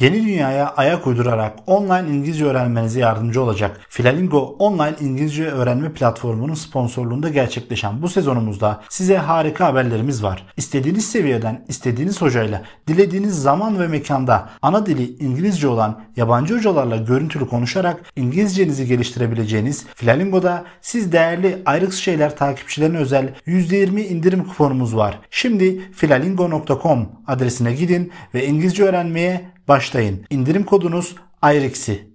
Yeni dünyaya ayak uydurarak online İngilizce öğrenmenize yardımcı olacak Filalingo online İngilizce öğrenme platformunun sponsorluğunda gerçekleşen bu sezonumuzda size harika haberlerimiz var. İstediğiniz seviyeden, istediğiniz hocayla, dilediğiniz zaman ve mekanda ana dili İngilizce olan yabancı hocalarla görüntülü konuşarak İngilizcenizi geliştirebileceğiniz Filalingo'da siz değerli ayrık şeyler takipçilerine özel %20 indirim kuponumuz var. Şimdi filalingo.com adresine gidin ve İngilizce öğrenmeye başlayın. İndirim kodunuz AYREX'i.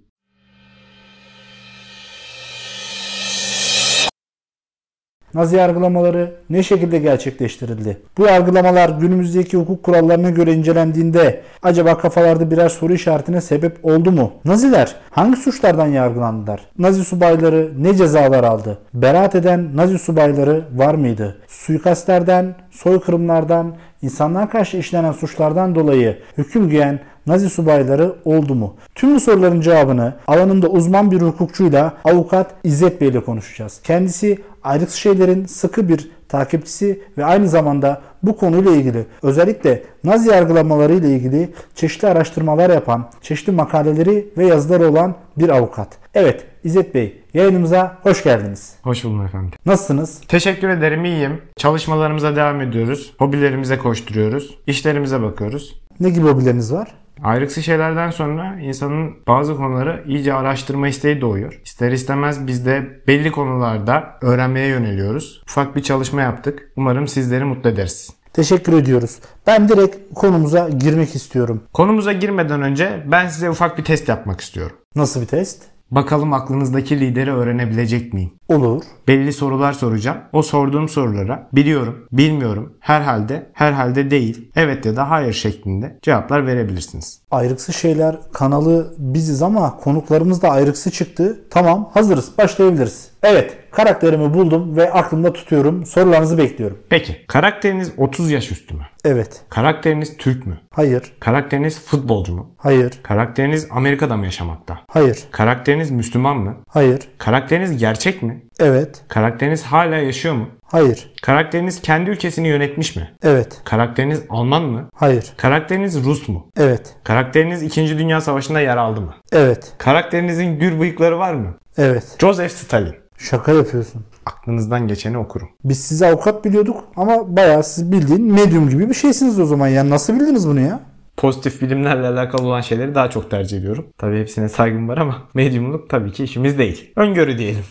Nazi yargılamaları ne şekilde gerçekleştirildi? Bu yargılamalar günümüzdeki hukuk kurallarına göre incelendiğinde acaba kafalarda birer soru işaretine sebep oldu mu? Naziler hangi suçlardan yargılandılar? Nazi subayları ne cezalar aldı? Beraat eden Nazi subayları var mıydı? Suikastlerden, soykırımlardan, insanlığa karşı işlenen suçlardan dolayı hüküm giyen Nazi subayları oldu mu? Tüm bu soruların cevabını alanında uzman bir hukukçuyla avukat İzzet Bey ile konuşacağız. Kendisi ayrıksız şeylerin sıkı bir takipçisi ve aynı zamanda bu konuyla ilgili özellikle Nazi yargılamaları ile ilgili çeşitli araştırmalar yapan, çeşitli makaleleri ve yazıları olan bir avukat. Evet İzzet Bey yayınımıza hoş geldiniz. Hoş buldum efendim. Nasılsınız? Teşekkür ederim iyiyim. Çalışmalarımıza devam ediyoruz. Hobilerimize koşturuyoruz. İşlerimize bakıyoruz. Ne gibi hobileriniz var? Ayrıksı şeylerden sonra insanın bazı konuları iyice araştırma isteği doğuyor. İster istemez biz de belli konularda öğrenmeye yöneliyoruz. Ufak bir çalışma yaptık. Umarım sizleri mutlu ederiz. Teşekkür ediyoruz. Ben direkt konumuza girmek istiyorum. Konumuza girmeden önce ben size ufak bir test yapmak istiyorum. Nasıl bir test? Bakalım aklınızdaki lideri öğrenebilecek miyim? Olur. Belli sorular soracağım. O sorduğum sorulara biliyorum, bilmiyorum, herhalde, herhalde değil, evet ya da hayır şeklinde cevaplar verebilirsiniz. Ayrıksı şeyler kanalı biziz ama konuklarımız da ayrıksı çıktı. Tamam hazırız başlayabiliriz. Evet karakterimi buldum ve aklımda tutuyorum. Sorularınızı bekliyorum. Peki karakteriniz 30 yaş üstü mü? Evet. Karakteriniz Türk mü? Hayır. Karakteriniz futbolcu mu? Hayır. Karakteriniz Amerika'da mı yaşamakta? Hayır. Karakteriniz Müslüman mı? Hayır. Karakteriniz gerçek mi? Evet. Karakteriniz hala yaşıyor mu? Hayır. Karakteriniz kendi ülkesini yönetmiş mi? Evet. Karakteriniz Alman mı? Hayır. Karakteriniz Rus mu? Evet. Karakteriniz 2. Dünya Savaşı'nda yer aldı mı? Evet. Karakterinizin gür bıyıkları var mı? Evet. Joseph Stalin. Şaka yapıyorsun. Aklınızdan geçeni okurum. Biz sizi avukat biliyorduk ama bayağı siz bildiğin medyum gibi bir şeysiniz o zaman. Yani nasıl bildiniz bunu ya? Pozitif bilimlerle alakalı olan şeyleri daha çok tercih ediyorum. Tabii hepsine saygım var ama medyumluk tabii ki işimiz değil. Öngörü diyelim.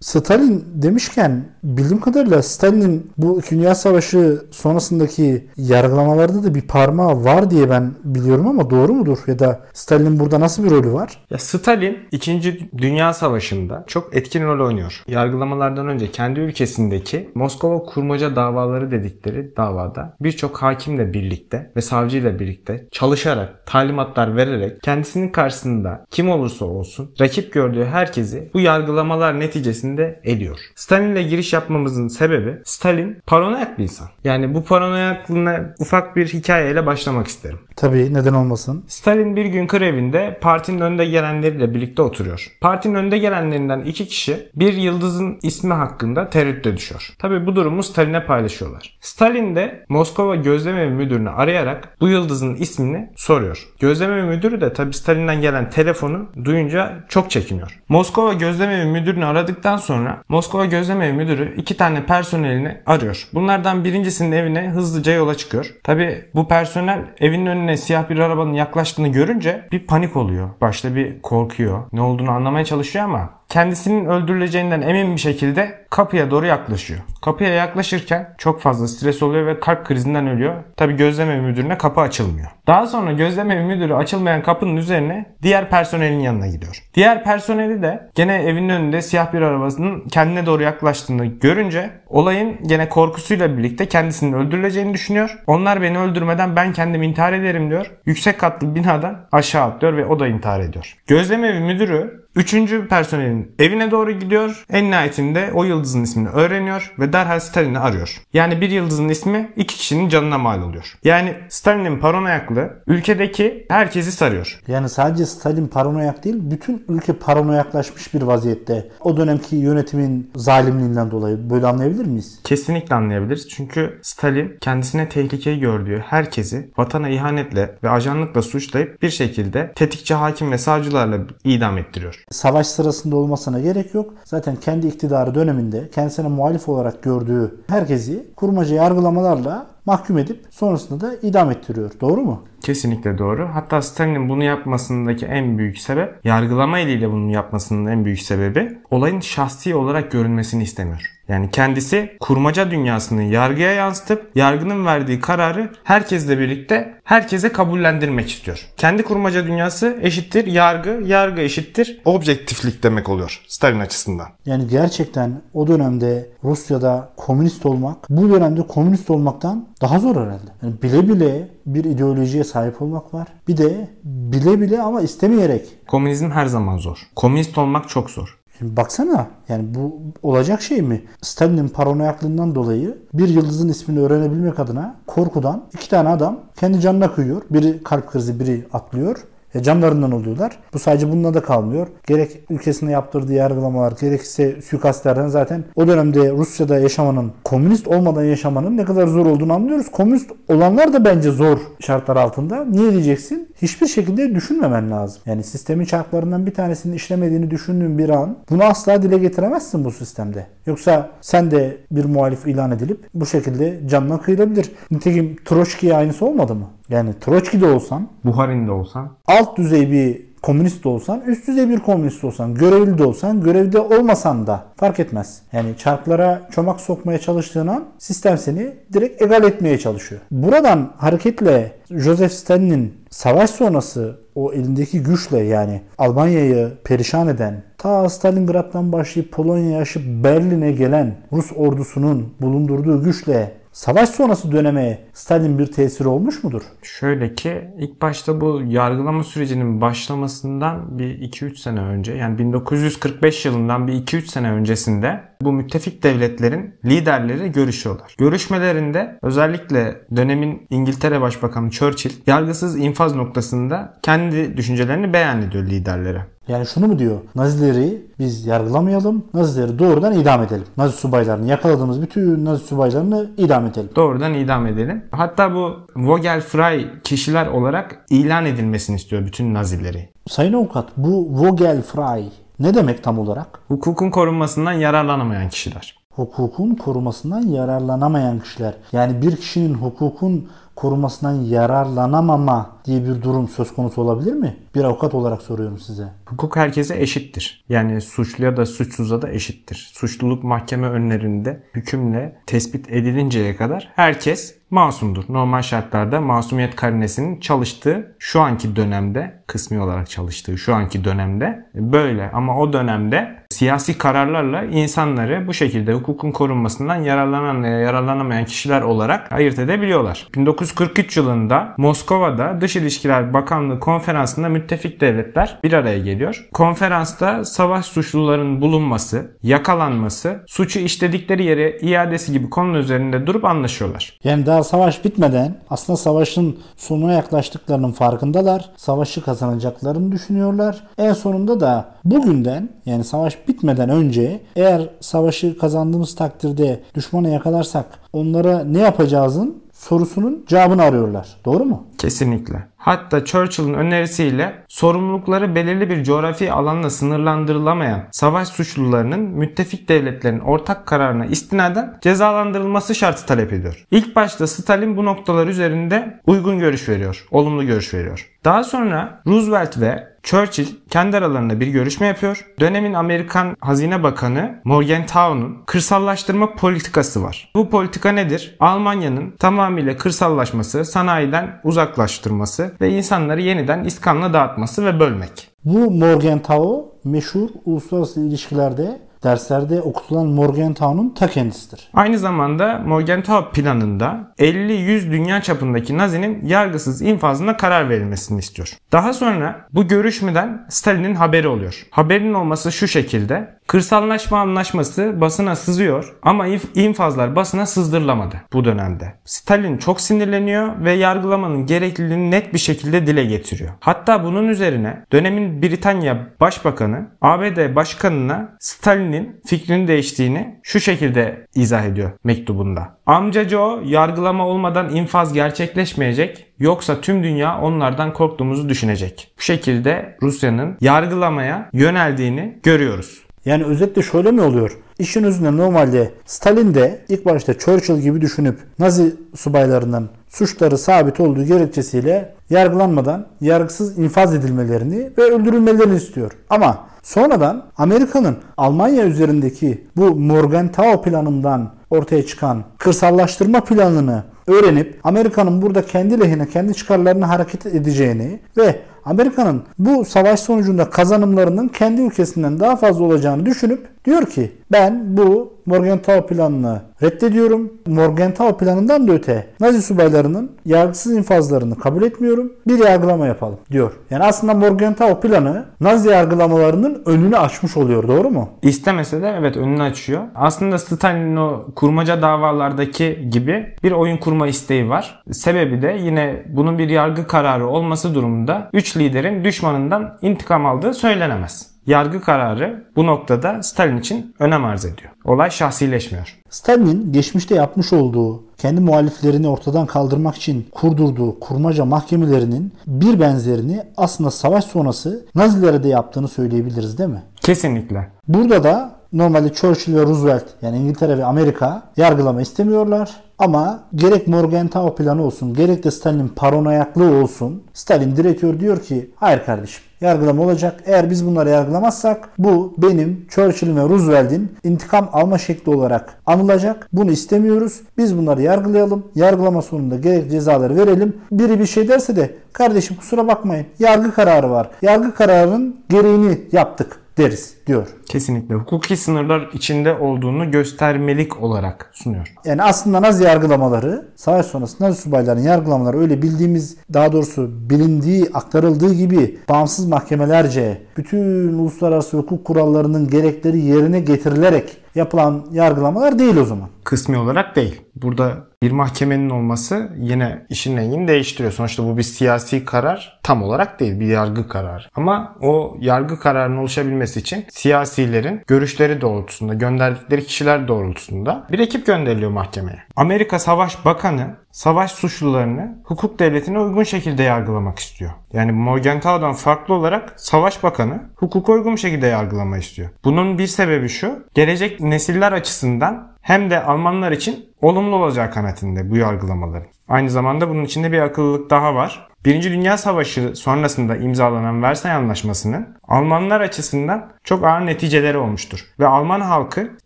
Stalin demişken bildiğim kadarıyla Stalin'in bu Dünya Savaşı sonrasındaki yargılamalarda da bir parmağı var diye ben biliyorum ama doğru mudur? Ya da Stalin'in burada nasıl bir rolü var? Ya Stalin 2. Dünya Savaşı'nda çok etkin rol oynuyor. Yargılamalardan önce kendi ülkesindeki Moskova kurmaca davaları dedikleri davada birçok hakimle birlikte ve savcıyla birlikte çalışarak, talimatlar vererek kendisinin karşısında kim olursa olsun rakip gördüğü herkesi bu yargılamalar neticesinde içerisinde ediyor. Stalin'le giriş yapmamızın sebebi Stalin paranoyak bir insan. Yani bu paranoyaklığına ufak bir hikayeyle başlamak isterim. Tabii neden olmasın. Stalin bir gün krevinde partinin önde gelenleriyle birlikte oturuyor. Partinin önde gelenlerinden iki kişi bir yıldızın ismi hakkında tereddüte düşüyor. Tabii bu durumu Stalin'e paylaşıyorlar. Stalin de Moskova Gözlemevi Müdürünü arayarak bu yıldızın ismini soruyor. Gözlemevi Müdürü de tabii Stalin'den gelen telefonu duyunca çok çekiniyor. Moskova Gözlemevi Müdürünü aradıktan sonra Moskova Gözlemevi Müdürü iki tane personelini arıyor. Bunlardan birincisinin evine hızlıca yola çıkıyor. Tabii bu personel evinin önüne siyah bir arabanın yaklaştığını görünce bir panik oluyor. Başta bir korkuyor. Ne olduğunu anlamaya çalışıyor ama kendisinin öldürüleceğinden emin bir şekilde kapıya doğru yaklaşıyor. Kapıya yaklaşırken çok fazla stres oluyor ve kalp krizinden ölüyor. Tabi gözleme müdürüne kapı açılmıyor. Daha sonra gözleme müdürü açılmayan kapının üzerine diğer personelin yanına gidiyor. Diğer personeli de gene evinin önünde siyah bir arabasının kendine doğru yaklaştığını görünce olayın gene korkusuyla birlikte kendisinin öldürüleceğini düşünüyor. Onlar beni öldürmeden ben kendim intihar ederim diyor. Yüksek katlı binadan aşağı atlıyor ve o da intihar ediyor. Gözlemevi müdürü Üçüncü personelin evine doğru gidiyor. En nihayetinde o yıldızın ismini öğreniyor ve derhal Stalin'i arıyor. Yani bir yıldızın ismi iki kişinin canına mal oluyor. Yani Stalin'in paranoyaklığı ülkedeki herkesi sarıyor. Yani sadece Stalin paranoyak değil, bütün ülke paranoyaklaşmış bir vaziyette. O dönemki yönetimin zalimliğinden dolayı böyle anlayabilir miyiz? Kesinlikle anlayabiliriz. Çünkü Stalin kendisine tehlikeyi gördüğü herkesi vatana ihanetle ve ajanlıkla suçlayıp bir şekilde tetikçi hakim ve savcılarla idam ettiriyor. Savaş sırasında olmasına gerek yok. Zaten kendi iktidarı döneminde kendisine muhalif olarak gördüğü herkesi kurmaca yargılamalarla mahkum edip sonrasında da idam ettiriyor. Doğru mu? Kesinlikle doğru. Hatta Stalin'in bunu yapmasındaki en büyük sebep, yargılama eliyle bunu yapmasının en büyük sebebi olayın şahsi olarak görünmesini istemiyor. Yani kendisi kurmaca dünyasını yargıya yansıtıp yargının verdiği kararı herkesle birlikte herkese kabullendirmek istiyor. Kendi kurmaca dünyası eşittir yargı, yargı eşittir objektiflik demek oluyor Stalin açısından. Yani gerçekten o dönemde Rusya'da komünist olmak bu dönemde komünist olmaktan daha zor herhalde. Yani bile bile bir ideolojiye sahip olmak var. Bir de bile bile ama istemeyerek. Komünizm her zaman zor. Komünist olmak çok zor. Şimdi baksana yani bu olacak şey mi? Stalin'in paranoyaklığından dolayı bir yıldızın ismini öğrenebilmek adına korkudan iki tane adam kendi canına kıyıyor. Biri kalp krizi biri atlıyor. Canlarından oluyorlar. Bu sadece bununla da kalmıyor. Gerek ülkesinde yaptırdığı yargılamalar gerekse suikastlerden zaten o dönemde Rusya'da yaşamanın komünist olmadan yaşamanın ne kadar zor olduğunu anlıyoruz. Komünist olanlar da bence zor şartlar altında. Niye diyeceksin? Hiçbir şekilde düşünmemen lazım. Yani sistemin çarklarından bir tanesinin işlemediğini düşündüğün bir an bunu asla dile getiremezsin bu sistemde. Yoksa sen de bir muhalif ilan edilip bu şekilde canına kıyılabilir. Nitekim Troçki'ye aynısı olmadı mı? Yani Troçki'de olsan Buharin'de olsan alt düzey bir komünist de olsan, üst düzey bir komünist olsan, görevli de olsan, görevde olmasan da fark etmez. Yani çarklara çomak sokmaya çalıştığın an sistem seni direkt egal etmeye çalışıyor. Buradan hareketle Joseph Stalin'in savaş sonrası o elindeki güçle yani Almanya'yı perişan eden ta Stalingrad'dan başlayıp Polonya'ya aşıp Berlin'e gelen Rus ordusunun bulundurduğu güçle Savaş sonrası döneme Stalin bir tesiri olmuş mudur? Şöyle ki ilk başta bu yargılama sürecinin başlamasından bir 2-3 sene önce yani 1945 yılından bir 2-3 sene öncesinde bu müttefik devletlerin liderleri görüşüyorlar. Görüşmelerinde özellikle dönemin İngiltere Başbakanı Churchill yargısız infaz noktasında kendi düşüncelerini beyan ediyor liderlere. Yani şunu mu diyor? Nazileri biz yargılamayalım. Nazileri doğrudan idam edelim. Nazi subaylarını yakaladığımız bütün Nazi subaylarını idam edelim. Doğrudan idam edelim. Hatta bu Vogel Frey kişiler olarak ilan edilmesini istiyor bütün Nazileri. Sayın avukat bu Vogel Frey ne demek tam olarak? Hukukun korunmasından yararlanamayan kişiler. Hukukun korumasından yararlanamayan kişiler. Yani bir kişinin hukukun korumasından yararlanamama diye bir durum söz konusu olabilir mi? Bir avukat olarak soruyorum size. Hukuk herkese eşittir. Yani suçluya da suçsuza da eşittir. Suçluluk mahkeme önlerinde hükümle tespit edilinceye kadar herkes masumdur. Normal şartlarda masumiyet karinesinin çalıştığı şu anki dönemde, kısmi olarak çalıştığı şu anki dönemde böyle. Ama o dönemde siyasi kararlarla insanları bu şekilde hukukun korunmasından yararlanan veya yararlanamayan kişiler olarak ayırt edebiliyorlar. 1943 yılında Moskova'da Dış İlişkiler Bakanlığı konferansında müttefik devletler bir araya geliyor. Konferansta savaş suçluların bulunması, yakalanması, suçu işledikleri yere iadesi gibi konular üzerinde durup anlaşıyorlar. Yani daha savaş bitmeden aslında savaşın sonuna yaklaştıklarının farkındalar. Savaşı kazanacaklarını düşünüyorlar. En sonunda da bugünden yani savaş bitmeden önce eğer savaşı kazandığımız takdirde düşmanı yakalarsak onlara ne yapacağızın sorusunun cevabını arıyorlar. Doğru mu? Kesinlikle. Hatta Churchill'ın önerisiyle sorumlulukları belirli bir coğrafi alanla sınırlandırılamayan savaş suçlularının müttefik devletlerin ortak kararına istinaden cezalandırılması şartı talep ediyor. İlk başta Stalin bu noktalar üzerinde uygun görüş veriyor, olumlu görüş veriyor. Daha sonra Roosevelt ve Churchill kendi aralarında bir görüşme yapıyor. Dönemin Amerikan Hazine Bakanı Morgenthau'nun kırsallaştırma politikası var. Bu politika nedir? Almanya'nın tamamıyla kırsallaşması, sanayiden uzaklaştırması ve insanları yeniden iskanla dağıtması ve bölmek. Bu Morgenthau meşhur uluslararası ilişkilerde derslerde okutulan Morgenthau'nun ta kendisidir. Aynı zamanda Morgenthau planında 50-100 dünya çapındaki Nazi'nin yargısız infazına karar verilmesini istiyor. Daha sonra bu görüşmeden Stalin'in haberi oluyor. Haberin olması şu şekilde. Kırsallaşma anlaşması basına sızıyor ama inf- infazlar basına sızdırılamadı bu dönemde. Stalin çok sinirleniyor ve yargılamanın gerekliliğini net bir şekilde dile getiriyor. Hatta bunun üzerine dönemin Britanya Başbakanı ABD Başkanı'na Stalin'in fikrini değiştiğini şu şekilde izah ediyor mektubunda. Amcacı o yargılama olmadan infaz gerçekleşmeyecek yoksa tüm dünya onlardan korktuğumuzu düşünecek. Bu şekilde Rusya'nın yargılamaya yöneldiğini görüyoruz. Yani özetle şöyle mi oluyor? İşin özünde normalde Stalin de ilk başta Churchill gibi düşünüp Nazi subaylarının suçları sabit olduğu gerekçesiyle yargılanmadan yargısız infaz edilmelerini ve öldürülmelerini istiyor. Ama sonradan Amerika'nın Almanya üzerindeki bu Morgenthau planından ortaya çıkan kırsallaştırma planını öğrenip Amerika'nın burada kendi lehine kendi çıkarlarını hareket edeceğini ve Amerika'nın bu savaş sonucunda kazanımlarının kendi ülkesinden daha fazla olacağını düşünüp diyor ki ben bu Morgenthau planını reddediyorum. Morgenthau planından da öte Nazi subaylarının yargısız infazlarını kabul etmiyorum. Bir yargılama yapalım diyor. Yani aslında Morgenthau planı Nazi yargılamalarının önünü açmış oluyor. Doğru mu? İstemese de evet önünü açıyor. Aslında Stalin'in o kurmaca davalardaki gibi bir oyun kurma isteği var. Sebebi de yine bunun bir yargı kararı olması durumunda 3 liderin düşmanından intikam aldığı söylenemez. Yargı kararı bu noktada Stalin için önem arz ediyor. Olay şahsileşmiyor. Stalin'in geçmişte yapmış olduğu kendi muhaliflerini ortadan kaldırmak için kurdurduğu kurmaca mahkemelerinin bir benzerini aslında savaş sonrası Nazilere de yaptığını söyleyebiliriz değil mi? Kesinlikle. Burada da normalde Churchill ve Roosevelt yani İngiltere ve Amerika yargılama istemiyorlar. Ama gerek Morgenthau planı olsun gerek de Stalin'in paranoyaklığı olsun Stalin diretiyor diyor ki hayır kardeşim yargılama olacak. Eğer biz bunları yargılamazsak bu benim Churchill ve Roosevelt'in intikam alma şekli olarak anılacak. Bunu istemiyoruz. Biz bunları yargılayalım. Yargılama sonunda gerek cezaları verelim. Biri bir şey derse de kardeşim kusura bakmayın yargı kararı var. Yargı kararının gereğini yaptık deriz diyor. Kesinlikle hukuki sınırlar içinde olduğunu göstermelik olarak sunuyor. Yani aslında Nazi yargılamaları, savaş sonrası Nazi subaylarının yargılamaları öyle bildiğimiz, daha doğrusu bilindiği, aktarıldığı gibi bağımsız mahkemelerce bütün uluslararası hukuk kurallarının gerekleri yerine getirilerek yapılan yargılamalar değil o zaman. Kısmi olarak değil. Burada bir mahkemenin olması yine işin rengini değiştiriyor. Sonuçta bu bir siyasi karar tam olarak değil bir yargı kararı. Ama o yargı kararının oluşabilmesi için siyasilerin görüşleri doğrultusunda, gönderdikleri kişiler doğrultusunda bir ekip gönderiliyor mahkemeye. Amerika Savaş Bakanı savaş suçlularını hukuk devletine uygun şekilde yargılamak istiyor. Yani Morgenthau'dan farklı olarak Savaş Bakanı hukuka uygun şekilde yargılama istiyor. Bunun bir sebebi şu, gelecek nesiller açısından hem de Almanlar için olumlu olacağı kanaatinde bu yargılamaların. Aynı zamanda bunun içinde bir akıllılık daha var. Birinci Dünya Savaşı sonrasında imzalanan Versay Anlaşması'nın Almanlar açısından çok ağır neticeleri olmuştur. Ve Alman halkı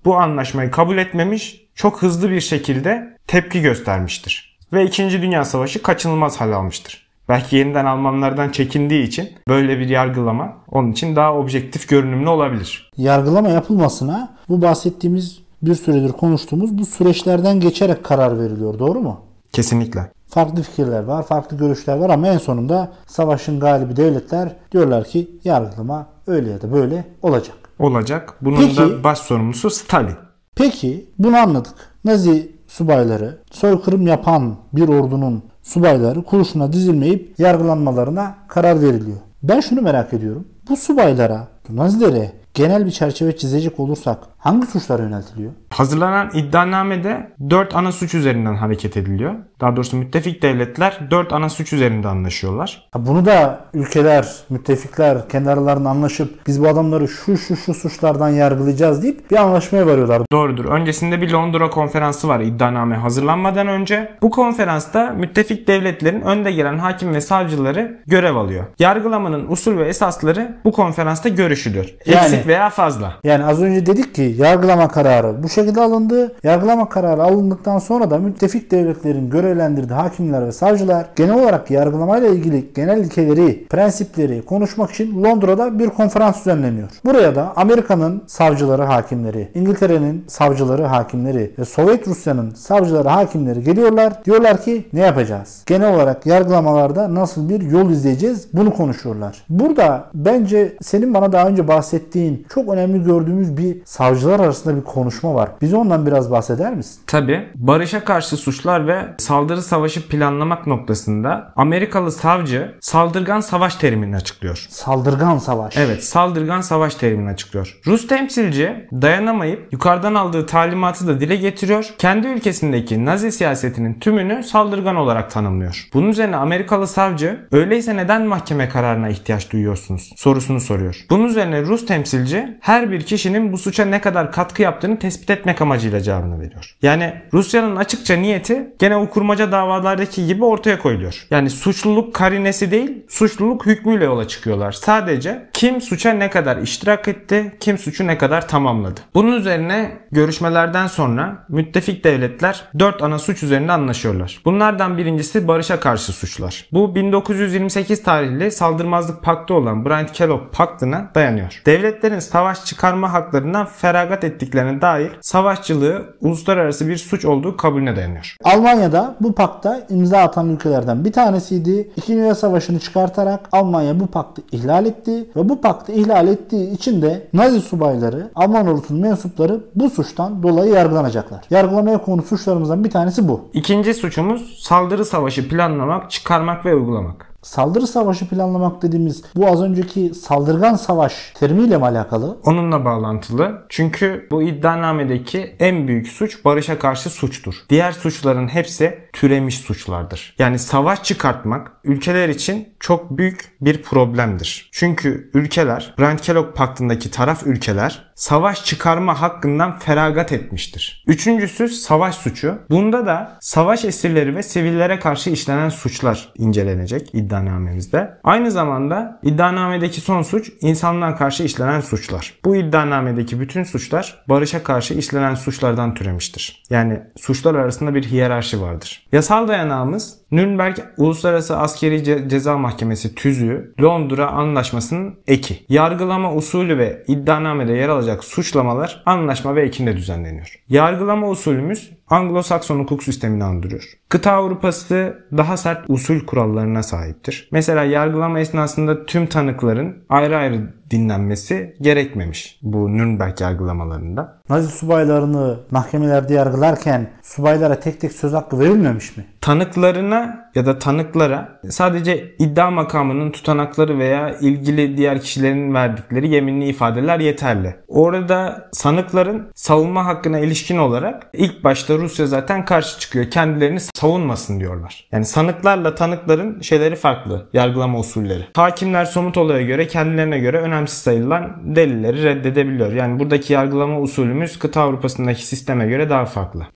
bu anlaşmayı kabul etmemiş, çok hızlı bir şekilde tepki göstermiştir. Ve İkinci Dünya Savaşı kaçınılmaz hal almıştır. Belki yeniden Almanlardan çekindiği için böyle bir yargılama onun için daha objektif görünümlü olabilir. Yargılama yapılmasına bu bahsettiğimiz bir süredir konuştuğumuz bu süreçlerden geçerek karar veriliyor. Doğru mu? Kesinlikle. Farklı fikirler var, farklı görüşler var ama en sonunda savaşın galibi devletler diyorlar ki yargılama öyle ya da böyle olacak. Olacak. Bunun Peki- da baş sorumlusu Stalin. Peki bunu anladık. Nazi subayları soykırım yapan bir ordunun subayları kurşuna dizilmeyip yargılanmalarına karar veriliyor. Ben şunu merak ediyorum. Bu subaylara, bu Nazilere genel bir çerçeve çizecek olursak hangi suçlar yöneltiliyor? Hazırlanan iddianamede 4 ana suç üzerinden hareket ediliyor. Daha doğrusu müttefik devletler 4 ana suç üzerinde anlaşıyorlar. Bunu da ülkeler, müttefikler kendi aralarında anlaşıp biz bu adamları şu şu şu suçlardan yargılayacağız deyip bir anlaşmaya varıyorlar. Doğrudur. Öncesinde bir Londra konferansı var iddianame hazırlanmadan önce. Bu konferansta müttefik devletlerin önde gelen hakim ve savcıları görev alıyor. Yargılamanın usul ve esasları bu konferansta görüşülür. Yani- Eksik veya fazla. Yani az önce dedik ki yargılama kararı bu şekilde alındı. Yargılama kararı alındıktan sonra da müttefik devletlerin görevlendirdiği hakimler ve savcılar genel olarak yargılamayla ilgili genel ilkeleri, prensipleri konuşmak için Londra'da bir konferans düzenleniyor. Buraya da Amerika'nın savcıları, hakimleri, İngiltere'nin savcıları, hakimleri ve Sovyet Rusya'nın savcıları, hakimleri geliyorlar. Diyorlar ki ne yapacağız? Genel olarak yargılamalarda nasıl bir yol izleyeceğiz? Bunu konuşuyorlar. Burada bence senin bana daha önce bahsettiğin çok önemli gördüğümüz bir savcılar arasında bir konuşma var. Bize ondan biraz bahseder misin? Tabi barışa karşı suçlar ve saldırı savaşı planlamak noktasında Amerikalı savcı saldırgan savaş terimini açıklıyor. Saldırgan savaş. Evet saldırgan savaş terimini açıklıyor. Rus temsilci dayanamayıp yukarıdan aldığı talimatı da dile getiriyor. Kendi ülkesindeki Nazi siyasetinin tümünü saldırgan olarak tanımlıyor. Bunun üzerine Amerikalı savcı öyleyse neden mahkeme kararına ihtiyaç duyuyorsunuz sorusunu soruyor. Bunun üzerine Rus temsilci her bir kişinin bu suça ne kadar katkı yaptığını tespit etmek amacıyla cevabını veriyor. Yani Rusya'nın açıkça niyeti gene o davalardaki gibi ortaya koyuluyor. Yani suçluluk karinesi değil suçluluk hükmüyle yola çıkıyorlar. Sadece kim suça ne kadar iştirak etti, kim suçu ne kadar tamamladı. Bunun üzerine görüşmelerden sonra müttefik devletler 4 ana suç üzerinde anlaşıyorlar. Bunlardan birincisi barışa karşı suçlar. Bu 1928 tarihli saldırmazlık paktı olan Bryant-Kellogg paktına dayanıyor. Devletlerin savaş çıkarma haklarından feragat ettiklerine dair savaşçılığı uluslararası bir suç olduğu kabulüne dayanıyor. Almanya'da bu pakta imza atan ülkelerden bir tanesiydi. İkinci Dünya Savaşı'nı çıkartarak Almanya bu paktı ihlal etti ve bu paktı ihlal ettiği için de Nazi subayları, Alman ordusunun mensupları bu suçtan dolayı yargılanacaklar. Yargılamaya konu suçlarımızdan bir tanesi bu. İkinci suçumuz saldırı savaşı planlamak, çıkarmak ve uygulamak. Saldırı savaşı planlamak dediğimiz bu az önceki saldırgan savaş terimiyle mi alakalı? Onunla bağlantılı. Çünkü bu iddianamedeki en büyük suç barışa karşı suçtur. Diğer suçların hepsi türemiş suçlardır. Yani savaş çıkartmak ülkeler için çok büyük bir problemdir. Çünkü ülkeler, Brand-Kellogg paktındaki taraf ülkeler savaş çıkarma hakkından feragat etmiştir. Üçüncüsü savaş suçu. Bunda da savaş esirleri ve sivillere karşı işlenen suçlar incelenecek iddianamemizde. Aynı zamanda iddianamedeki son suç insanlığa karşı işlenen suçlar. Bu iddianamedeki bütün suçlar barışa karşı işlenen suçlardan türemiştir. Yani suçlar arasında bir hiyerarşi vardır. Yasal dayanağımız Nürnberg Uluslararası Askeri Ce- Ceza Mahkemesi tüzüğü Londra Anlaşması'nın eki. Yargılama usulü ve iddianamede yer alacak suçlamalar anlaşma ve ekinde düzenleniyor. Yargılama usulümüz Anglo-Sakson hukuk sistemini andırıyor. Kıta Avrupası daha sert usul kurallarına sahiptir. Mesela yargılama esnasında tüm tanıkların ayrı ayrı dinlenmesi gerekmemiş bu Nürnberg yargılamalarında. Nazi subaylarını mahkemelerde yargılarken subaylara tek tek söz hakkı verilmemiş mi? Tanıklarına ya da tanıklara sadece iddia makamının tutanakları veya ilgili diğer kişilerin verdikleri yeminli ifadeler yeterli. Orada sanıkların savunma hakkına ilişkin olarak ilk başta Rusya zaten karşı çıkıyor. Kendilerini savunmasın diyorlar. Yani sanıklarla tanıkların şeyleri farklı. Yargılama usulleri. Hakimler somut olaya göre kendilerine göre önemsiz sayılan delilleri reddedebiliyor. Yani buradaki yargılama usulümüz kıta Avrupa'sındaki sisteme göre daha farklı.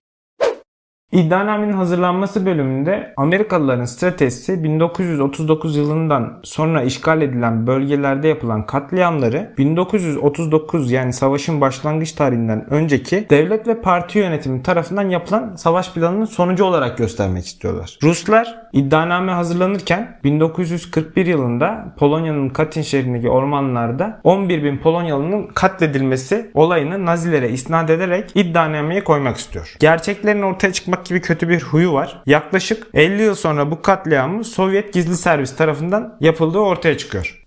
İddianamenin hazırlanması bölümünde Amerikalıların stratejisi 1939 yılından sonra işgal edilen bölgelerde yapılan katliamları 1939 yani savaşın başlangıç tarihinden önceki devlet ve parti yönetimi tarafından yapılan savaş planının sonucu olarak göstermek istiyorlar. Ruslar iddianame hazırlanırken 1941 yılında Polonya'nın Katyn şehrindeki ormanlarda 11 bin Polonyalı'nın katledilmesi olayını Nazilere isnat ederek iddianameye koymak istiyor. Gerçeklerin ortaya çıkmak gibi kötü bir huyu var. Yaklaşık 50 yıl sonra bu katliamı Sovyet gizli servis tarafından yapıldığı ortaya çıkıyor.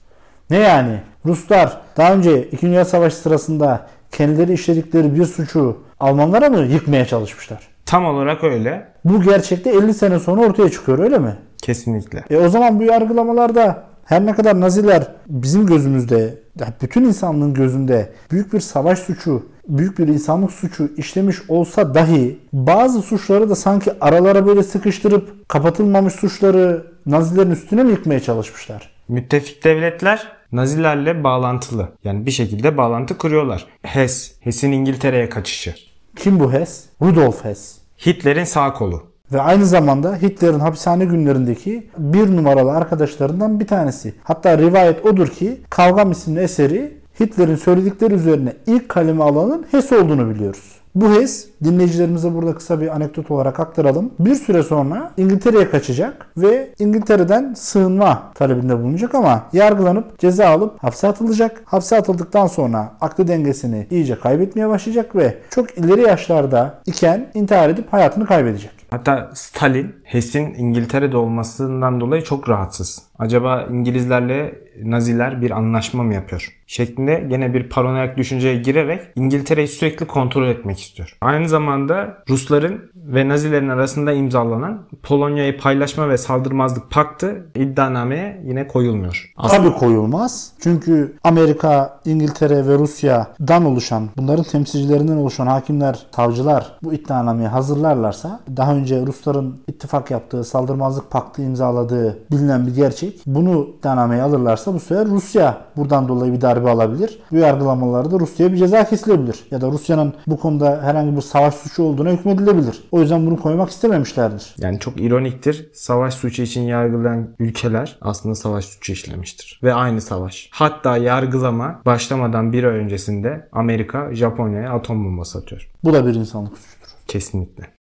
Ne yani? Ruslar daha önce 2. Dünya Savaşı sırasında kendileri işledikleri bir suçu Almanlara mı yıkmaya çalışmışlar? Tam olarak öyle. Bu gerçekte 50 sene sonra ortaya çıkıyor öyle mi? Kesinlikle. E o zaman bu yargılamalarda her ne kadar Naziler bizim gözümüzde, bütün insanlığın gözünde büyük bir savaş suçu, büyük bir insanlık suçu işlemiş olsa dahi bazı suçları da sanki aralara böyle sıkıştırıp kapatılmamış suçları Nazilerin üstüne mi yıkmaya çalışmışlar? Müttefik devletler Nazilerle bağlantılı. Yani bir şekilde bağlantı kuruyorlar. Hess, Hess'in İngiltere'ye kaçışı. Kim bu Hess? Rudolf Hess. Hitler'in sağ kolu. Ve aynı zamanda Hitler'in hapishane günlerindeki bir numaralı arkadaşlarından bir tanesi. Hatta rivayet odur ki Kavgam isimli eseri Hitler'in söyledikleri üzerine ilk kaleme alanın Hess olduğunu biliyoruz. Bu Hess dinleyicilerimize burada kısa bir anekdot olarak aktaralım. Bir süre sonra İngiltere'ye kaçacak ve İngiltere'den sığınma talebinde bulunacak ama yargılanıp ceza alıp hapse atılacak. Hapse atıldıktan sonra aklı dengesini iyice kaybetmeye başlayacak ve çok ileri yaşlarda iken intihar edip hayatını kaybedecek. Hatta Stalin Hess'in İngiltere'de olmasından dolayı çok rahatsız. Acaba İngilizlerle Naziler bir anlaşma mı yapıyor? Şeklinde gene bir paranoyak düşünceye girerek İngiltere'yi sürekli kontrol etmek istiyor. Aynı zamanda Rusların ve Nazilerin arasında imzalanan Polonya'yı paylaşma ve saldırmazlık paktı iddianameye yine koyulmuyor. Tabii koyulmaz. Çünkü Amerika, İngiltere ve Rusya'dan oluşan, bunların temsilcilerinden oluşan hakimler, savcılar bu iddianameyi hazırlarlarsa daha önce Rusların ittifak yaptığı, saldırmazlık paktı imzaladığı bilinen bir gerçek. Bunu iddianameye alırlarsa bu sefer Rusya buradan dolayı bir darbe alabilir. Bu yargılamalarda Rusya'ya bir ceza kesilebilir. Ya da Rusya'nın bu konuda herhangi bir savaş suçu olduğuna hükmedilebilir. O yüzden bunu koymak istememişlerdir. Yani çok ironiktir. Savaş suçu için yargılayan ülkeler aslında savaş suçu işlemiştir. Ve aynı savaş. Hatta yargılama başlamadan bir ay öncesinde Amerika Japonya'ya atom bombası atıyor. Bu da bir insanlık suçudur. Kesinlikle.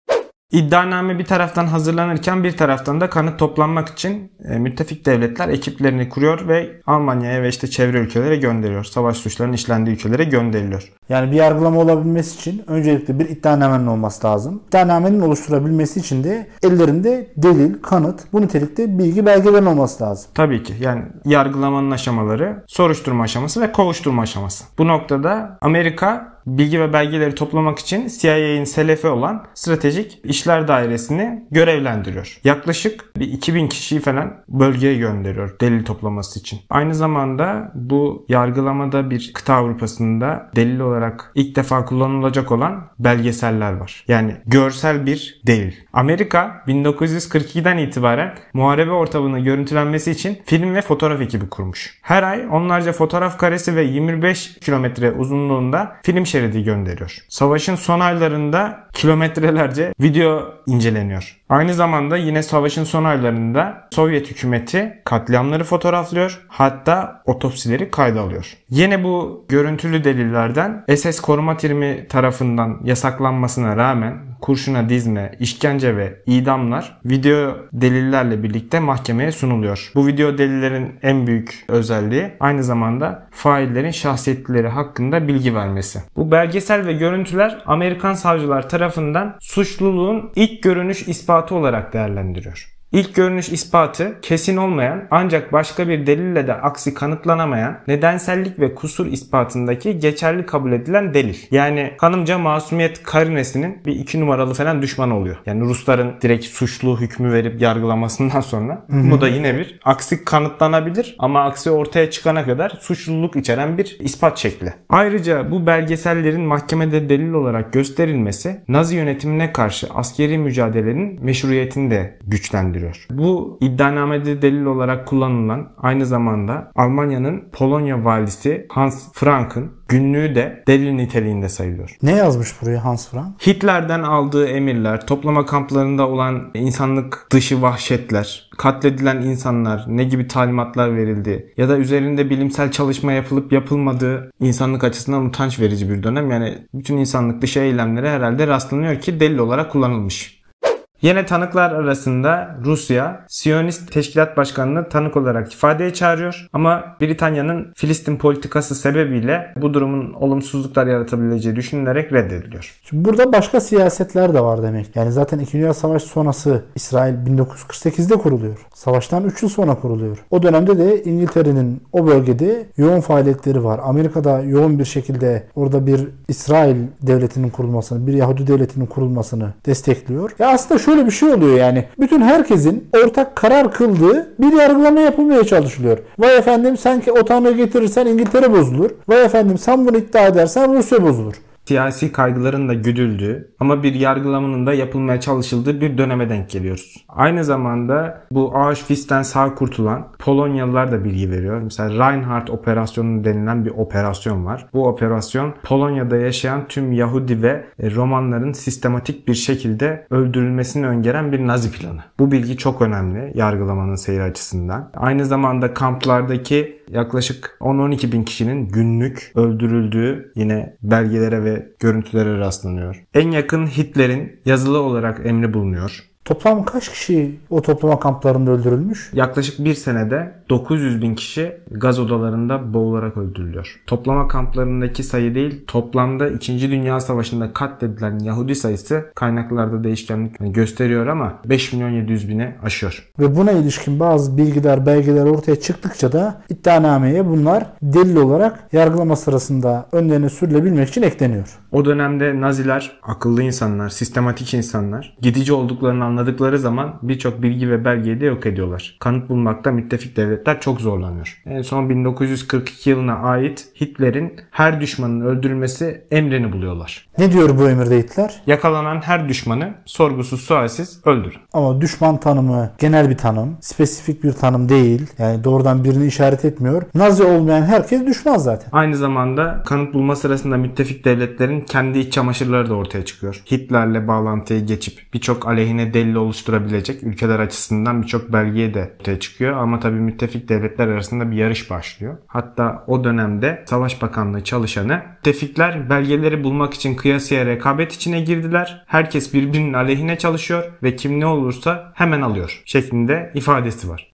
İddianame bir taraftan hazırlanırken bir taraftan da kanıt toplanmak için e, müttefik devletler ekiplerini kuruyor ve Almanya'ya ve işte çevre ülkelere gönderiyor. Savaş suçlarının işlendiği ülkelere gönderiliyor. Yani bir yargılama olabilmesi için öncelikle bir iddianamenin olması lazım. İddianamenin oluşturabilmesi için de ellerinde delil, kanıt, bu nitelikte bilgi belgelerin olması lazım. Tabii ki yani yargılamanın aşamaları soruşturma aşaması ve kovuşturma aşaması. Bu noktada Amerika bilgi ve belgeleri toplamak için CIA'nin selefi olan Stratejik İşler Dairesi'ni görevlendiriyor. Yaklaşık bir 2000 kişiyi falan bölgeye gönderiyor delil toplaması için. Aynı zamanda bu yargılamada bir kıta Avrupa'sında delil olarak ilk defa kullanılacak olan belgeseller var. Yani görsel bir delil. Amerika 1942'den itibaren muharebe ortamını görüntülenmesi için film ve fotoğraf ekibi kurmuş. Her ay onlarca fotoğraf karesi ve 25 kilometre uzunluğunda film şeridi gönderiyor. Savaşın son aylarında kilometrelerce video inceleniyor. Aynı zamanda yine savaşın son aylarında Sovyet hükümeti katliamları fotoğraflıyor hatta otopsileri kayda alıyor. Yine bu görüntülü delillerden SS koruma tirimi tarafından yasaklanmasına rağmen kurşuna dizme, işkence ve idamlar video delillerle birlikte mahkemeye sunuluyor. Bu video delillerin en büyük özelliği aynı zamanda faillerin şahsiyetleri hakkında bilgi vermesi. Bu belgesel ve görüntüler Amerikan savcılar tarafından suçluluğun ilk görünüş ispatı olarak değerlendiriyor. İlk görünüş ispatı kesin olmayan ancak başka bir delille de aksi kanıtlanamayan nedensellik ve kusur ispatındaki geçerli kabul edilen delil. Yani hanımca masumiyet karinesinin bir iki numaralı falan düşman oluyor. Yani Rusların direkt suçlu hükmü verip yargılamasından sonra bu da yine bir aksi kanıtlanabilir ama aksi ortaya çıkana kadar suçluluk içeren bir ispat şekli. Ayrıca bu belgesellerin mahkemede delil olarak gösterilmesi Nazi yönetimine karşı askeri mücadelenin meşruiyetini de güçlendiriyor. Bu iddianamede delil olarak kullanılan aynı zamanda Almanya'nın Polonya valisi Hans Frank'ın günlüğü de delil niteliğinde sayılıyor. Ne yazmış buraya Hans Frank? Hitler'den aldığı emirler, toplama kamplarında olan insanlık dışı vahşetler, katledilen insanlar, ne gibi talimatlar verildi ya da üzerinde bilimsel çalışma yapılıp yapılmadığı insanlık açısından utanç verici bir dönem. Yani bütün insanlık dışı eylemlere herhalde rastlanıyor ki delil olarak kullanılmış. Yine tanıklar arasında Rusya, Siyonist Teşkilat Başkanı'nı tanık olarak ifadeye çağırıyor. Ama Britanya'nın Filistin politikası sebebiyle bu durumun olumsuzluklar yaratabileceği düşünülerek reddediliyor. Şimdi burada başka siyasetler de var demek. Yani zaten 2. Dünya Savaşı sonrası İsrail 1948'de kuruluyor. Savaştan 3 yıl sonra kuruluyor. O dönemde de İngiltere'nin o bölgede yoğun faaliyetleri var. Amerika'da yoğun bir şekilde orada bir İsrail devletinin kurulmasını, bir Yahudi devletinin kurulmasını destekliyor. Ya aslında şöyle bir şey oluyor yani. Bütün herkesin ortak karar kıldığı bir yargılama yapılmaya çalışılıyor. Vay efendim sen ki o tanrı getirirsen İngiltere bozulur. Vay efendim sen bunu iddia edersen Rusya bozulur siyasi kaygıların da güdüldüğü ama bir yargılamanın da yapılmaya çalışıldığı bir döneme denk geliyoruz. Aynı zamanda bu Auschwitz'ten sağ kurtulan Polonyalılar da bilgi veriyor. Mesela Reinhardt operasyonu denilen bir operasyon var. Bu operasyon Polonya'da yaşayan tüm Yahudi ve Romanların sistematik bir şekilde öldürülmesini öngören bir Nazi planı. Bu bilgi çok önemli yargılamanın seyri açısından. Aynı zamanda kamplardaki yaklaşık 10-12 bin kişinin günlük öldürüldüğü yine belgelere ve görüntülere rastlanıyor. En yakın Hitler'in yazılı olarak emri bulunuyor. Toplam kaç kişi o toplama kamplarında öldürülmüş? Yaklaşık bir senede 900 bin kişi gaz odalarında boğularak öldürülüyor. Toplama kamplarındaki sayı değil, toplamda 2. Dünya Savaşı'nda katledilen Yahudi sayısı kaynaklarda değişkenlik gösteriyor ama 5 milyon 700 bini aşıyor. Ve buna ilişkin bazı bilgiler, belgeler ortaya çıktıkça da iddianameye bunlar delil olarak yargılama sırasında önlerine sürülebilmek için ekleniyor. O dönemde Naziler akıllı insanlar, sistematik insanlar, gidici olduklarını anladıkları zaman birçok bilgi ve belgeyi de yok ediyorlar. Kanıt bulmakta müttefik devletler çok zorlanıyor. En son 1942 yılına ait Hitler'in her düşmanın öldürülmesi emrini buluyorlar. Ne diyor bu emirde Hitler? Yakalanan her düşmanı sorgusuz sualsiz öldürün. Ama düşman tanımı genel bir tanım, spesifik bir tanım değil. Yani doğrudan birini işaret etmiyor. Nazi olmayan herkes düşman zaten. Aynı zamanda kanıt bulma sırasında müttefik devletlerin kendi iç çamaşırları da ortaya çıkıyor. Hitler'le bağlantıyı geçip birçok aleyhine delil oluşturabilecek ülkeler açısından birçok belgeye de ortaya çıkıyor. Ama tabii müttefik devletler arasında bir yarış başlıyor. Hatta o dönemde Savaş Bakanlığı çalışanı müttefikler belgeleri bulmak için kıyasıya rekabet içine girdiler. Herkes birbirinin aleyhine çalışıyor ve kim ne olursa hemen alıyor şeklinde ifadesi var.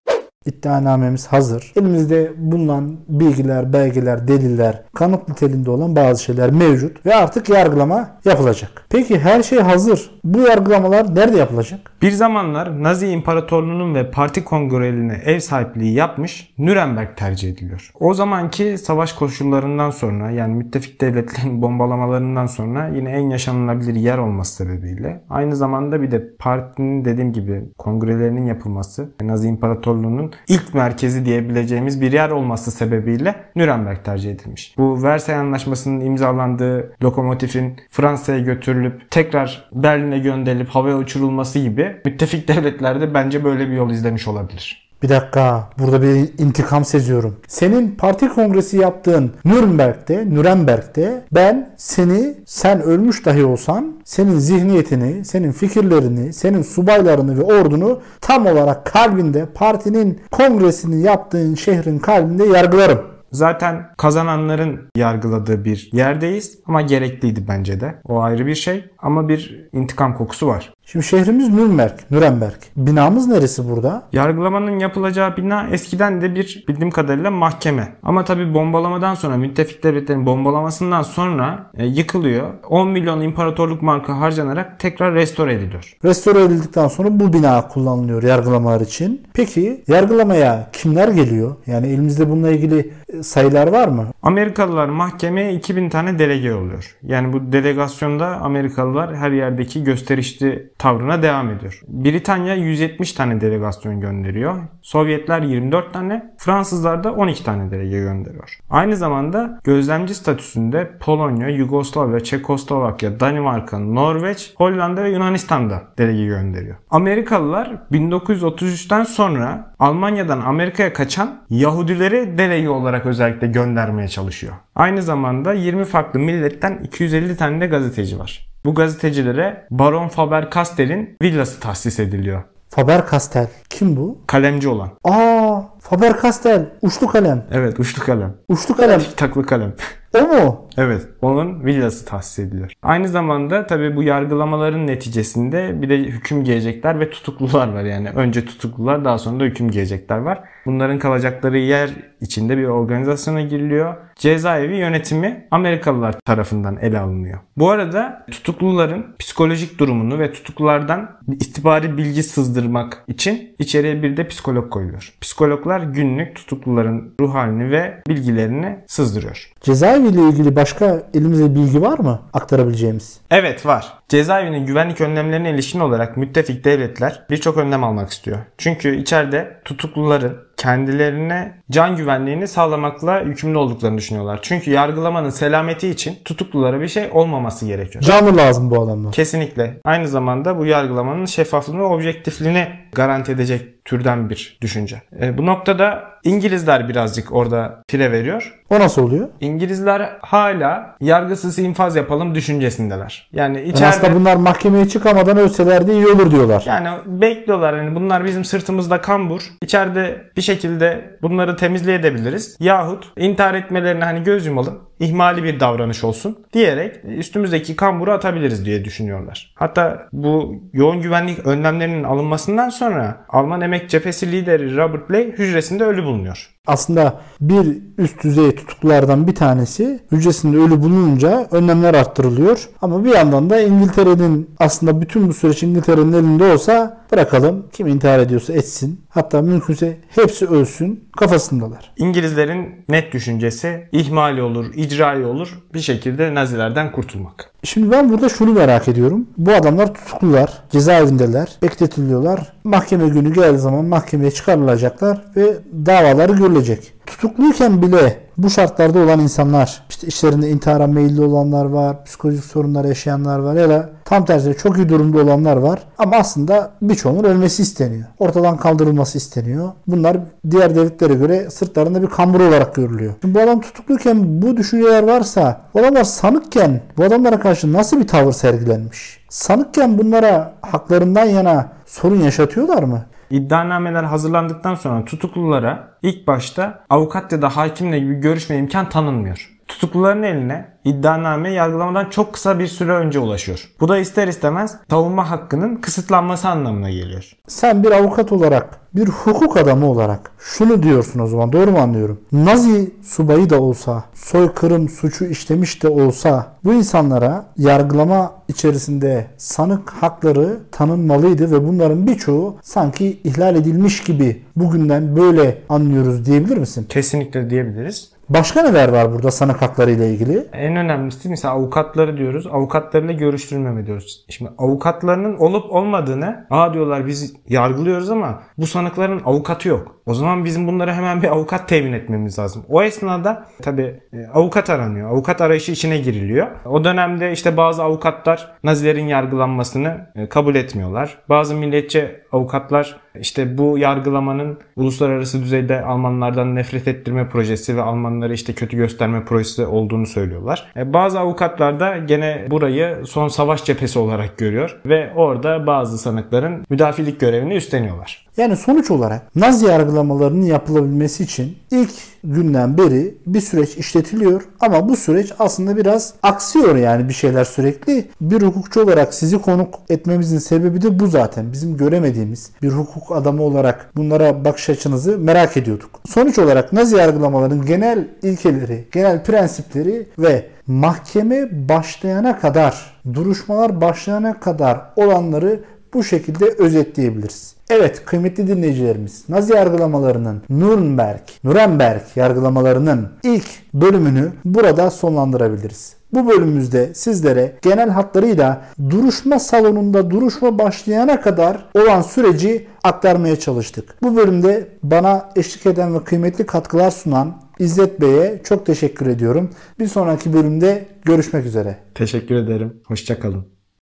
İddianamemiz hazır. Elimizde bulunan bilgiler, belgeler, deliller, kanıt niteliğinde olan bazı şeyler mevcut ve artık yargılama yapılacak. Peki her şey hazır. Bu yargılamalar nerede yapılacak? Bir zamanlar Nazi İmparatorluğu'nun ve parti kongrelerine ev sahipliği yapmış Nürnberg tercih ediliyor. O zamanki savaş koşullarından sonra yani müttefik devletlerin bombalamalarından sonra yine en yaşanılabilir yer olması sebebiyle aynı zamanda bir de partinin dediğim gibi kongrelerinin yapılması Nazi İmparatorluğu'nun ilk merkezi diyebileceğimiz bir yer olması sebebiyle Nürnberg tercih edilmiş. Bu Versay Anlaşması'nın imzalandığı lokomotifin Fransa'ya götürülüp tekrar Berlin'e gönderilip havaya uçurulması gibi müttefik devletler de bence böyle bir yol izlemiş olabilir. Bir dakika burada bir intikam seziyorum. Senin parti kongresi yaptığın Nürnberg'de, Nürnberg'de ben seni sen ölmüş dahi olsan senin zihniyetini, senin fikirlerini, senin subaylarını ve ordunu tam olarak kalbinde partinin kongresini yaptığın şehrin kalbinde yargılarım. Zaten kazananların yargıladığı bir yerdeyiz ama gerekliydi bence de. O ayrı bir şey ama bir intikam kokusu var. Şimdi şehrimiz Nürnberg, Nürnberg. Binamız neresi burada? Yargılamanın yapılacağı bina eskiden de bir bildiğim kadarıyla mahkeme. Ama tabi bombalamadan sonra müttefik devletlerin bombalamasından sonra e, yıkılıyor. 10 milyon imparatorluk markı harcanarak tekrar restore ediliyor. Restore edildikten sonra bu bina kullanılıyor yargılamalar için. Peki yargılamaya kimler geliyor? Yani elimizde bununla ilgili e, sayılar var mı? Amerikalılar mahkemeye 2000 tane delege oluyor. Yani bu delegasyonda Amerikalılar her yerdeki gösterişli tavrına devam ediyor. Britanya 170 tane delegasyon gönderiyor. Sovyetler 24 tane, Fransızlar da 12 tane delege gönderiyor. Aynı zamanda gözlemci statüsünde Polonya, Yugoslavya, Çekoslovakya, Danimarka, Norveç, Hollanda ve Yunanistan da delege gönderiyor. Amerikalılar 1933'ten sonra Almanya'dan Amerika'ya kaçan Yahudileri delege olarak özellikle göndermeye çalışıyor. Aynı zamanda 20 farklı milletten 250 tane de gazeteci var. Bu gazetecilere Baron Faber-Castell'in villası tahsis ediliyor. Faber-Castell. Kim bu? Kalemci olan. Aa, Faber-Castell. Uçlu kalem. Evet uçlu kalem. Uçlu kalem. Taklı kalem. O mu? Evet. Onun villası tahsis ediliyor. Aynı zamanda tabii bu yargılamaların neticesinde bir de hüküm giyecekler ve tutuklular var. Yani önce tutuklular daha sonra da hüküm giyecekler var. Bunların kalacakları yer içinde bir organizasyona giriliyor. Cezaevi yönetimi Amerikalılar tarafından ele alınıyor. Bu arada tutukluların psikolojik durumunu ve tutuklulardan istihbari bilgi sızdırmak için içeriye bir de psikolog koyuluyor. Psikologlar günlük tutukluların ruh halini ve bilgilerini sızdırıyor. Cezaevi ile ilgili başka elimizde bilgi var mı aktarabileceğimiz? Evet var. Cezaevinin güvenlik önlemlerine ilişkin olarak müttefik devletler birçok önlem almak istiyor. Çünkü içeride tutukluların kendilerine can güvenliğini sağlamakla yükümlü olduklarını düşünüyorlar. Çünkü yargılamanın selameti için tutuklulara bir şey olmaması gerekiyor. Canlı lazım bu adamlar. Kesinlikle. Aynı zamanda bu yargılamanın şeffaflığını ve objektifliğini garanti edecek türden bir düşünce. E, bu noktada İngilizler birazcık orada fire veriyor. O nasıl oluyor? İngilizler hala yargısız infaz yapalım düşüncesindeler. Yani Yani içeride aslında bunlar mahkemeye çıkamadan ölseler de iyi olur diyorlar. yani bekliyorlar hani bunlar bizim sırtımızda kambur. İçeride bir şekilde bunları temizleyebiliriz. Yahut intihar etmelerine hani göz yumalım. İhmali bir davranış olsun diyerek üstümüzdeki kamburu atabiliriz diye düşünüyorlar. Hatta bu yoğun güvenlik önlemlerinin alınmasından sonra Alman emek cephesi lideri Robert Bley hücresinde ölü bulunuyor. Aslında bir üst düzey tutuklulardan bir tanesi hücresinde ölü bulununca önlemler arttırılıyor. Ama bir yandan da İngiltere'nin aslında bütün bu süreç İngiltere'nin elinde olsa bırakalım kim intihar ediyorsa etsin. Hatta mümkünse hepsi ölsün kafasındalar. İngilizlerin net düşüncesi ihmali olur, icrai olur bir şekilde Nazilerden kurtulmak. Şimdi ben burada şunu merak ediyorum. Bu adamlar tutuklular, cezaevindeler, bekletiliyorlar. Mahkeme günü geldiği zaman mahkemeye çıkarılacaklar ve davaları görülecek. Tutukluyken bile bu şartlarda olan insanlar, işte işlerinde intihara meyilli olanlar var, psikolojik sorunlar yaşayanlar var ya da tam tersine çok iyi durumda olanlar var. Ama aslında birçoğunun ölmesi isteniyor. Ortadan kaldırılması isteniyor. Bunlar diğer devletlere göre sırtlarında bir kambur olarak görülüyor. Şimdi bu adam tutukluyken bu düşünceler varsa, bu adamlar sanıkken bu adamlara karşı nasıl bir tavır sergilenmiş? Sanıkken bunlara haklarından yana sorun yaşatıyorlar mı? İddianameler hazırlandıktan sonra tutuklulara ilk başta avukat ya da hakimle gibi görüşme imkan tanınmıyor. Tutukluların eline iddianame yargılamadan çok kısa bir süre önce ulaşıyor. Bu da ister istemez savunma hakkının kısıtlanması anlamına geliyor. Sen bir avukat olarak, bir hukuk adamı olarak şunu diyorsun o zaman doğru mu anlıyorum? Nazi subayı da olsa, soykırım suçu işlemiş de olsa bu insanlara yargılama içerisinde sanık hakları tanınmalıydı ve bunların birçoğu sanki ihlal edilmiş gibi bugünden böyle anlıyoruz diyebilir misin? Kesinlikle diyebiliriz. Başka neler var burada sanık hakları ile ilgili? En önemlisi mesela avukatları diyoruz. Avukatlarıyla görüştürmeme diyoruz. Şimdi avukatlarının olup olmadığını aa diyorlar biz yargılıyoruz ama bu sanıkların avukatı yok. O zaman bizim bunlara hemen bir avukat temin etmemiz lazım. O esnada tabi avukat aranıyor. Avukat arayışı içine giriliyor. O dönemde işte bazı avukatlar Nazilerin yargılanmasını e, kabul etmiyorlar. Bazı milliyetçi avukatlar işte bu yargılamanın uluslararası düzeyde Almanlardan nefret ettirme projesi ve Almanları işte kötü gösterme projesi olduğunu söylüyorlar. E, Bazı avukatlar da gene burayı son savaş cephesi olarak görüyor ve orada bazı sanıkların müdafilik görevini üstleniyorlar. Yani sonuç olarak Nazi yargılamalarının yapılabilmesi için ilk günden beri bir süreç işletiliyor ama bu süreç aslında biraz aksıyor yani bir şeyler sürekli. Bir hukukçu olarak sizi konuk etmemizin sebebi de bu zaten. Bizim göremediğimiz bir hukuk adamı olarak bunlara bakış açınızı merak ediyorduk. Sonuç olarak Nazi yargılamaların genel ilkeleri, genel prensipleri ve mahkeme başlayana kadar, duruşmalar başlayana kadar olanları bu şekilde özetleyebiliriz. Evet kıymetli dinleyicilerimiz Nazi yargılamalarının Nürnberg, Nuremberg yargılamalarının ilk bölümünü burada sonlandırabiliriz. Bu bölümümüzde sizlere genel hatlarıyla duruşma salonunda duruşma başlayana kadar olan süreci aktarmaya çalıştık. Bu bölümde bana eşlik eden ve kıymetli katkılar sunan İzzet Bey'e çok teşekkür ediyorum. Bir sonraki bölümde görüşmek üzere. Teşekkür ederim. Hoşçakalın.